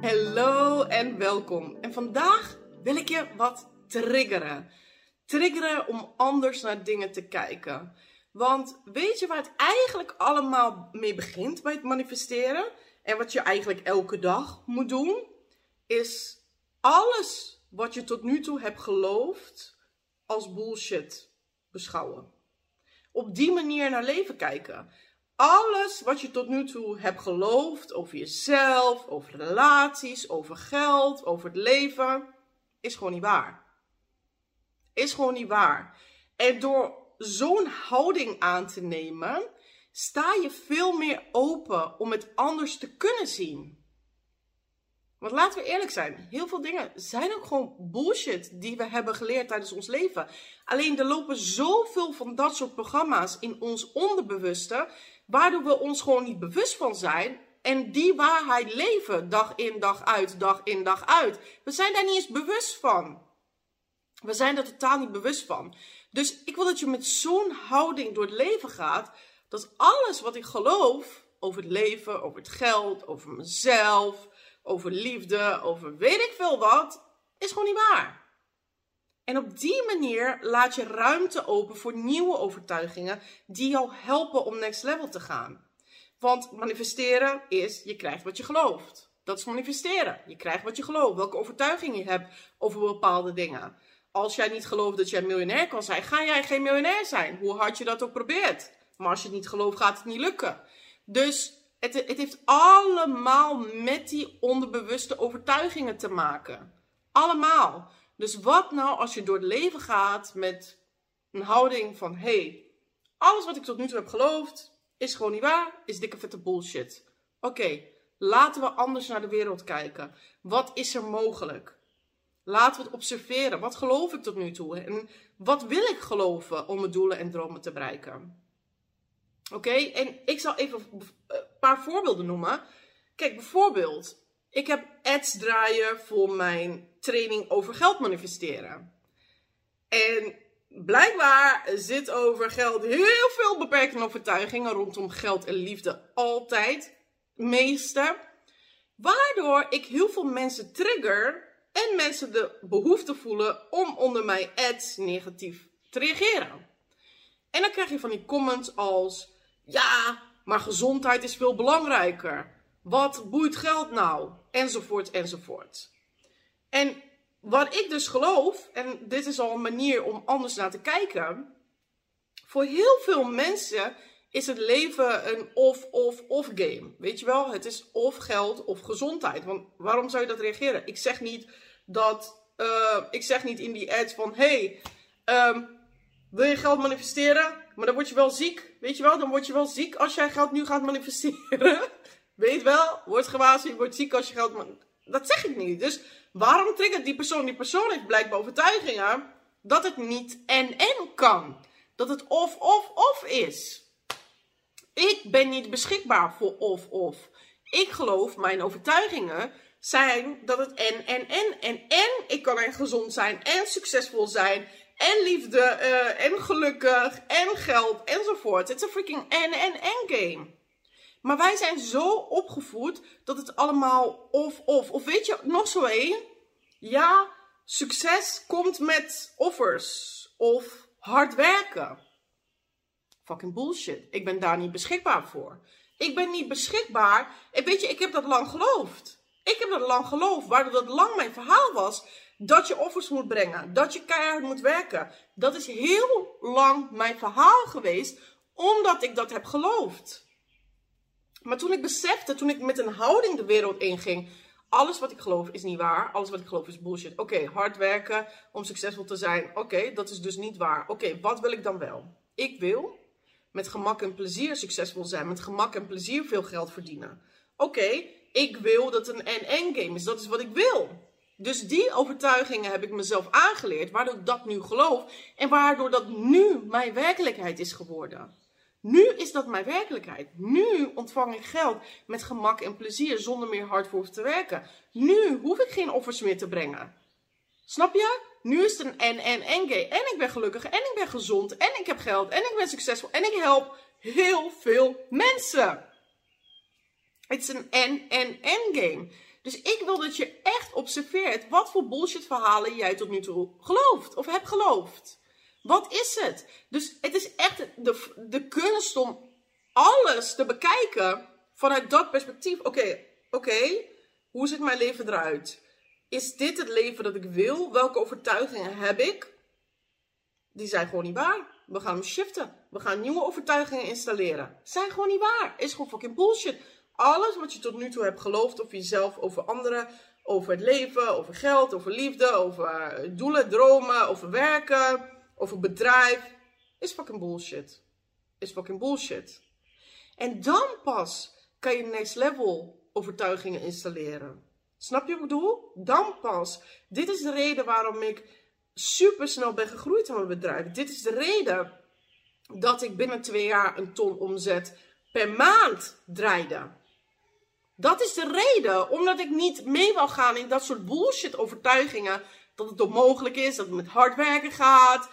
Hallo en welkom. En vandaag wil ik je wat triggeren. Triggeren om anders naar dingen te kijken. Want weet je waar het eigenlijk allemaal mee begint bij het manifesteren? En wat je eigenlijk elke dag moet doen? Is alles wat je tot nu toe hebt geloofd als bullshit beschouwen. Op die manier naar leven kijken alles wat je tot nu toe hebt geloofd over jezelf, over relaties, over geld, over het leven, is gewoon niet waar. Is gewoon niet waar. En door zo'n houding aan te nemen, sta je veel meer open om het anders te kunnen zien. Want laten we eerlijk zijn, heel veel dingen zijn ook gewoon bullshit die we hebben geleerd tijdens ons leven. Alleen er lopen zoveel van dat soort programma's in ons onderbewuste, waardoor we ons gewoon niet bewust van zijn en die waarheid leven dag in dag uit, dag in dag uit. We zijn daar niet eens bewust van. We zijn er totaal niet bewust van. Dus ik wil dat je met zo'n houding door het leven gaat, dat alles wat ik geloof over het leven, over het geld, over mezelf, over liefde, over weet ik veel wat, is gewoon niet waar. En op die manier laat je ruimte open voor nieuwe overtuigingen die jou helpen om next level te gaan. Want manifesteren is je krijgt wat je gelooft. Dat is manifesteren. Je krijgt wat je gelooft. Welke overtuiging je hebt over bepaalde dingen. Als jij niet gelooft dat jij miljonair kan zijn, ga jij geen miljonair zijn. Hoe hard je dat ook probeert. Maar als je het niet gelooft, gaat het niet lukken. Dus het, het heeft allemaal met die onderbewuste overtuigingen te maken. Allemaal. Dus wat nou als je door het leven gaat met een houding van: hey, alles wat ik tot nu toe heb geloofd is gewoon niet waar, is dikke vette bullshit. Oké, laten we anders naar de wereld kijken. Wat is er mogelijk? Laten we het observeren. Wat geloof ik tot nu toe? En wat wil ik geloven om mijn doelen en dromen te bereiken? Oké, en ik zal even een paar voorbeelden noemen. Kijk, bijvoorbeeld, ik heb ads draaien voor mijn training over geld manifesteren. En blijkbaar zit over geld heel veel beperkende overtuigingen rondom geld en liefde altijd. Meeste. Waardoor ik heel veel mensen trigger en mensen de behoefte voelen om onder mijn ads negatief te reageren. En dan krijg je van die comments als: Ja, maar gezondheid is veel belangrijker. Wat boeit geld nou? Enzovoort, enzovoort. En wat ik dus geloof, en dit is al een manier om anders naar te kijken. Voor heel veel mensen is het leven een of-of-of game. Weet je wel, het is of geld of gezondheid. Want waarom zou je dat reageren? Ik zeg niet dat, uh, ik zeg niet in die ads van, hey, um, wil je geld manifesteren? Maar dan word je wel ziek. Weet je wel, dan word je wel ziek als jij geld nu gaat manifesteren. Weet wel, word gewaarschuwd, wordt ziek als je geld... Dat zeg ik niet. Dus waarom triggert die persoon? Die persoon heeft blijkbaar overtuigingen dat het niet en-en kan. Dat het of-of-of is. Ik ben niet beschikbaar voor of-of. Ik geloof, mijn overtuigingen zijn dat het en, en, en, en, en ik kan en gezond zijn en succesvol zijn en liefde uh, en gelukkig en geld enzovoort. Het is een freaking en, en, en game. Maar wij zijn zo opgevoed dat het allemaal of, of. Of weet je, nog zo één. Ja, succes komt met offers. Of hard werken. Fucking bullshit. Ik ben daar niet beschikbaar voor. Ik ben niet beschikbaar. En weet je, ik heb dat lang geloofd. Ik heb dat lang geloofd. Waardoor dat lang mijn verhaal was. Dat je offers moet brengen. Dat je keihard moet werken. Dat is heel lang mijn verhaal geweest. Omdat ik dat heb geloofd. Maar toen ik besefte, toen ik met een houding de wereld inging, alles wat ik geloof is niet waar. Alles wat ik geloof is bullshit. Oké, hard werken om succesvol te zijn. Oké, dat is dus niet waar. Oké, wat wil ik dan wel? Ik wil met gemak en plezier succesvol zijn. Met gemak en plezier veel geld verdienen. Oké, ik wil dat een en game is. Dat is wat ik wil. Dus die overtuigingen heb ik mezelf aangeleerd, waardoor ik dat nu geloof en waardoor dat nu mijn werkelijkheid is geworden. Nu is dat mijn werkelijkheid. Nu ontvang ik geld met gemak en plezier zonder meer hard voor te werken. Nu hoef ik geen offers meer te brengen. Snap je? Nu is het een en en en gay. En ik ben gelukkig en ik ben gezond en ik heb geld en ik ben succesvol en ik help heel veel mensen. Het is een en en en game. Dus ik wil dat je echt observeert wat voor bullshit verhalen jij tot nu toe gelooft of hebt geloofd. Wat is het? Dus het is echt de, de kunst om alles te bekijken vanuit dat perspectief. Oké, oké, hoe ziet mijn leven eruit? Is dit het leven dat ik wil? Welke overtuigingen heb ik? Die zijn gewoon niet waar. We gaan hem shiften. We gaan nieuwe overtuigingen installeren. Zijn gewoon niet waar. Is gewoon fucking bullshit. Alles wat je tot nu toe hebt geloofd over jezelf, over anderen, over het leven, over geld, over liefde, over doelen, dromen, over werken, over bedrijf, is fucking bullshit. Is fucking bullshit. En dan pas kan je next level overtuigingen installeren. Snap je wat ik bedoel? Dan pas. Dit is de reden waarom ik super snel ben gegroeid in mijn bedrijf. Dit is de reden dat ik binnen twee jaar een ton omzet per maand draaide. Dat is de reden, omdat ik niet mee wil gaan in dat soort bullshit overtuigingen. Dat het onmogelijk is, dat het met hard werken gaat.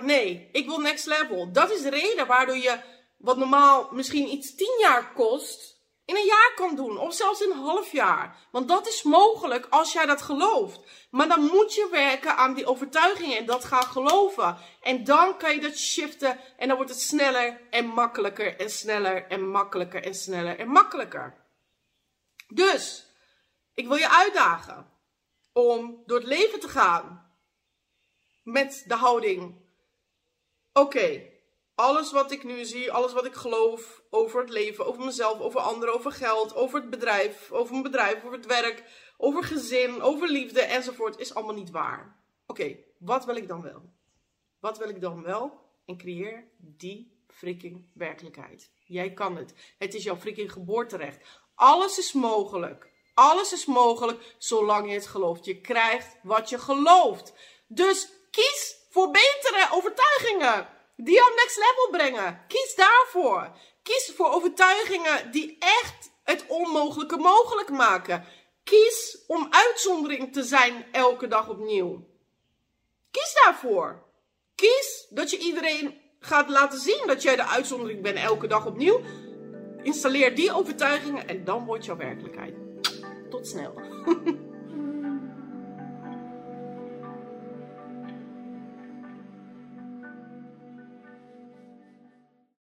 Nee, ik wil next level. Dat is de reden waardoor je wat normaal misschien iets tien jaar kost, in een jaar kan doen. Of zelfs in een half jaar. Want dat is mogelijk als jij dat gelooft. Maar dan moet je werken aan die overtuigingen en dat gaan geloven. En dan kan je dat shiften en dan wordt het sneller en makkelijker en sneller en makkelijker en sneller en makkelijker. Dus, ik wil je uitdagen om door het leven te gaan met de houding. Oké, alles wat ik nu zie, alles wat ik geloof over het leven, over mezelf, over anderen, over geld, over het bedrijf, over mijn bedrijf, over het werk, over gezin, over liefde enzovoort, is allemaal niet waar. Oké, wat wil ik dan wel? Wat wil ik dan wel? En creëer die freaking werkelijkheid. Jij kan het. Het is jouw freaking geboorterecht. Alles is mogelijk. Alles is mogelijk zolang je het gelooft. Je krijgt wat je gelooft. Dus kies voor betere overtuigingen die jou next level brengen. Kies daarvoor. Kies voor overtuigingen die echt het onmogelijke mogelijk maken. Kies om uitzondering te zijn elke dag opnieuw. Kies daarvoor. Kies dat je iedereen gaat laten zien dat jij de uitzondering bent elke dag opnieuw. Installeer die overtuigingen en dan wordt jouw werkelijkheid. Tot snel.